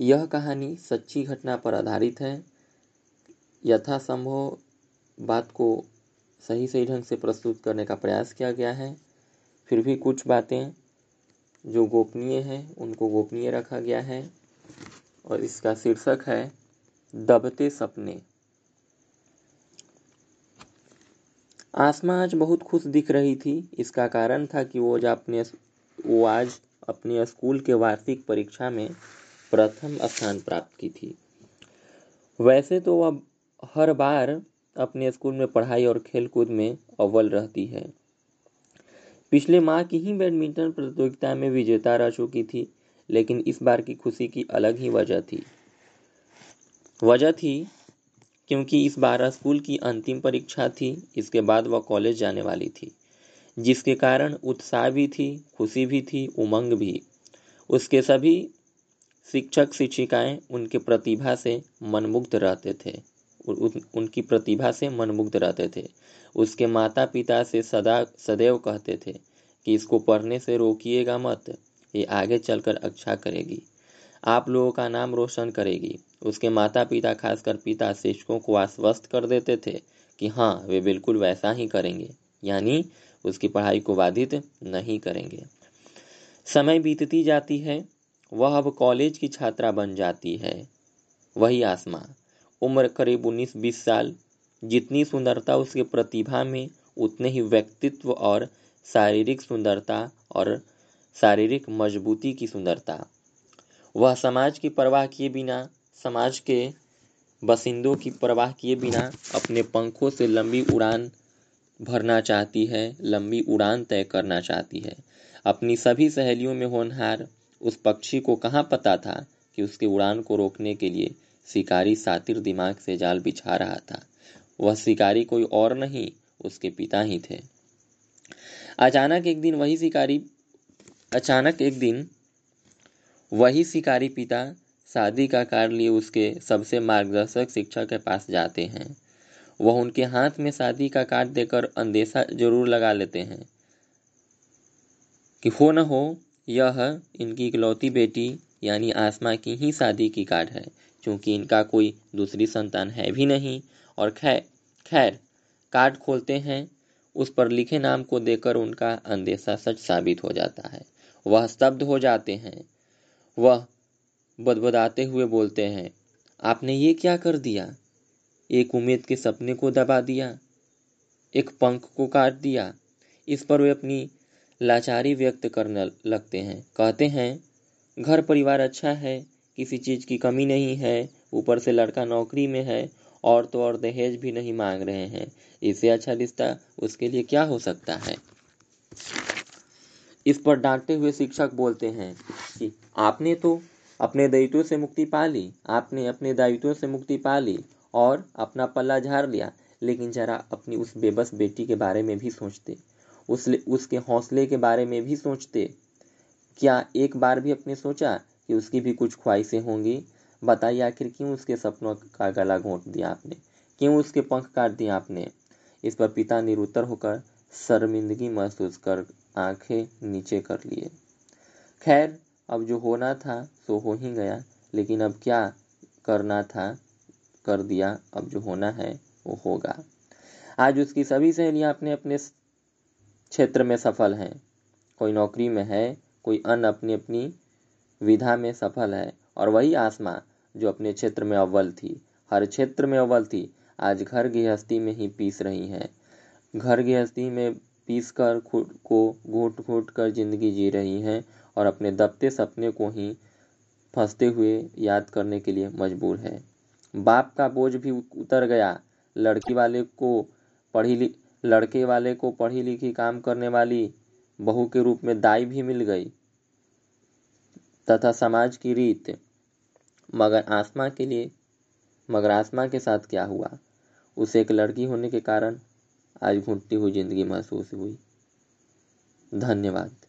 यह कहानी सच्ची घटना पर आधारित है। यथासंभव बात को सही सही ढंग से प्रस्तुत करने का प्रयास किया गया है। फिर भी कुछ बातें जो गोपनीय हैं, उनको गोपनीय रखा गया है और इसका शीर्षक है, दबते सपने। आसमा आज बहुत खुश दिख रही थी। इसका कारण था कि वो आज अपने वो आज अपने स्कूल के वार्षिक परीक्षा में प्रथम स्थान प्राप्त की थी। वैसे तो वह हर बार अपने स्कूल में पढ़ाई और खेलकूद में अव्वल रहती है। पिछले माह की ही बैडमिंटन प्रतियोगिता में विजेता रह चुकी थी, लेकिन इस बार की खुशी की अलग ही वजह थी। वजह थी क्योंकि इस बार स्कूल की अंतिम परीक्षा थी, इसके बाद वह कॉलेज जाने वाली थी, जिसके कारण उत्साह भी थी, खुशी भी थी, उमंग भी। उसके सभी शिक्षक शिक्षिकाएँ उनके प्रतिभा से मनमुग्ध रहते थे उन, उनकी प्रतिभा से मनमुग्ध रहते थे। उसके माता पिता से सदा सदैव कहते थे कि इसको पढ़ने से रोकिएगा मत ये आगे चलकर अच्छा करेगी। आप लोगों का नाम रोशन करेगी। उसके माता पिता खासकर पिता शिक्षकों को आश्वस्त कर देते थे कि हाँ वे बिल्कुल वैसा ही करेंगे यानी उसकी पढ़ाई को बाधित नहीं करेंगे। समय बीतती जाती है वह अब कॉलेज की छात्रा बन जाती है। वही आसमा। उम्र करीब उन्नीस बीस साल। जितनी सुंदरता उसके प्रतिभा में, उतने ही व्यक्तित्व और शारीरिक सुंदरता और शारीरिक मजबूती की सुंदरता। वह समाज की परवाह किए बिना, समाज के बसिंदों की परवाह किए बिना अपने पंखों से लंबी उड़ान भरना चाहती है, लंबी उड़ान तय करना चाहती है। अपनी सभी सहेलियों में होनहार उस पक्षी को कहाँ पता था कि उसके उड़ान को रोकने के लिए शिकारी सातिर दिमाग से जाल बिछा रहा था? वह शिकारी कोई और नहीं, उसके पिता ही थे। अचानक एक दिन वही शिकारी, अचानक एक दिन वही शिकारी पिता शादी का कार्य लिए उसके सबसे मार्गदर्शक शिक्षक के पास जाते हैं। वह उनके हाथ में शादी का कार्ड देकर अंदेशा ज़रूर लगा लेते हैं कि हो न हो यह इनकी इकलौती बेटी, यानी आसमा की ही शादी की कार्ड है, क्योंकि इनका कोई दूसरी संतान है भी नहीं। और खैर खैर कार्ड खोलते हैं, उस पर लिखे नाम को देकर उनका अंदेशा सच साबित हो जाता है। वह स्तब्ध हो जाते हैं। वह बदबदाते हुए बोलते हैं, आपने ये क्या कर दिया? एक उम्मीद के सपने को दबा दिया, एक पंख को काट दिया, इस पर वे अपनी लाचारी व्यक्त करने लगते हैं। कहते हैं, घर परिवार अच्छा है, किसी चीज़ की कमी नहीं है, ऊपर से लड़का नौकरी में है, और तो और दहेज भी नहीं मांग रहे हैं। इससे अच्छा रिश्ता उसके लिए क्या हो सकता है? इस पर डांटते हुए शिक्षक बोलते हैं कि, आपने तो अपने दायित्वों से मुक्ति पा ली, आपने अपने दायित्वों से मुक्ति पा ली और अपना पल्ला झाड़ लिया, लेकिन जरा अपनी उस बेबस बेटी के बारे में भी सोचते। उस उसके हौसले के बारे में भी सोचते। क्या एक बार भी अपने सोचा कि उसकी भी कुछ ख्वाहिशें होंगी? बताइए आखिर क्यों उसके सपनों का गला घोंट दिया आपने? क्यों उसके पंख काट दिया आपने? इस पर पिता निरुत्तर होकर शर्मिंदगी महसूस कर आँखें नीचे कर लिए। खैर, अब जो होना था, सो हो ही गया, लेकिन अब क्या करना था, कर दिया, अब जो होना है, वो होगा। आज उसकी सभी सहेलियाँ अपने अपने क्षेत्र में सफल हैं। कोई नौकरी में है, कोई अन्य अपनी अपनी विधा में सफल है। और वही आसमा जो अपने क्षेत्र में अव्वल थी। हर क्षेत्र में अव्वल थी। आज घर गृहस्थी में ही पीस रही हैं। घर गृहस्थी में पीस कर खुद को घूट घूट कर ज़िंदगी जी रही हैं और अपने दबते सपने को ही फंसते हुए याद करने के लिए मजबूर है। बाप का बोझ भी उतर गया। लड़की वाले को पढ़ी लड़के वाले को पढ़ी लिखी काम करने वाली बहू के रूप में दाई भी मिल गई। तथा समाज की रीत, मगर आसमा के लिए, मगर आसमा के साथ क्या हुआ? उसे एक लड़की होने के कारण आज घुटती हुई ज़िंदगी महसूस हुई। धन्यवाद।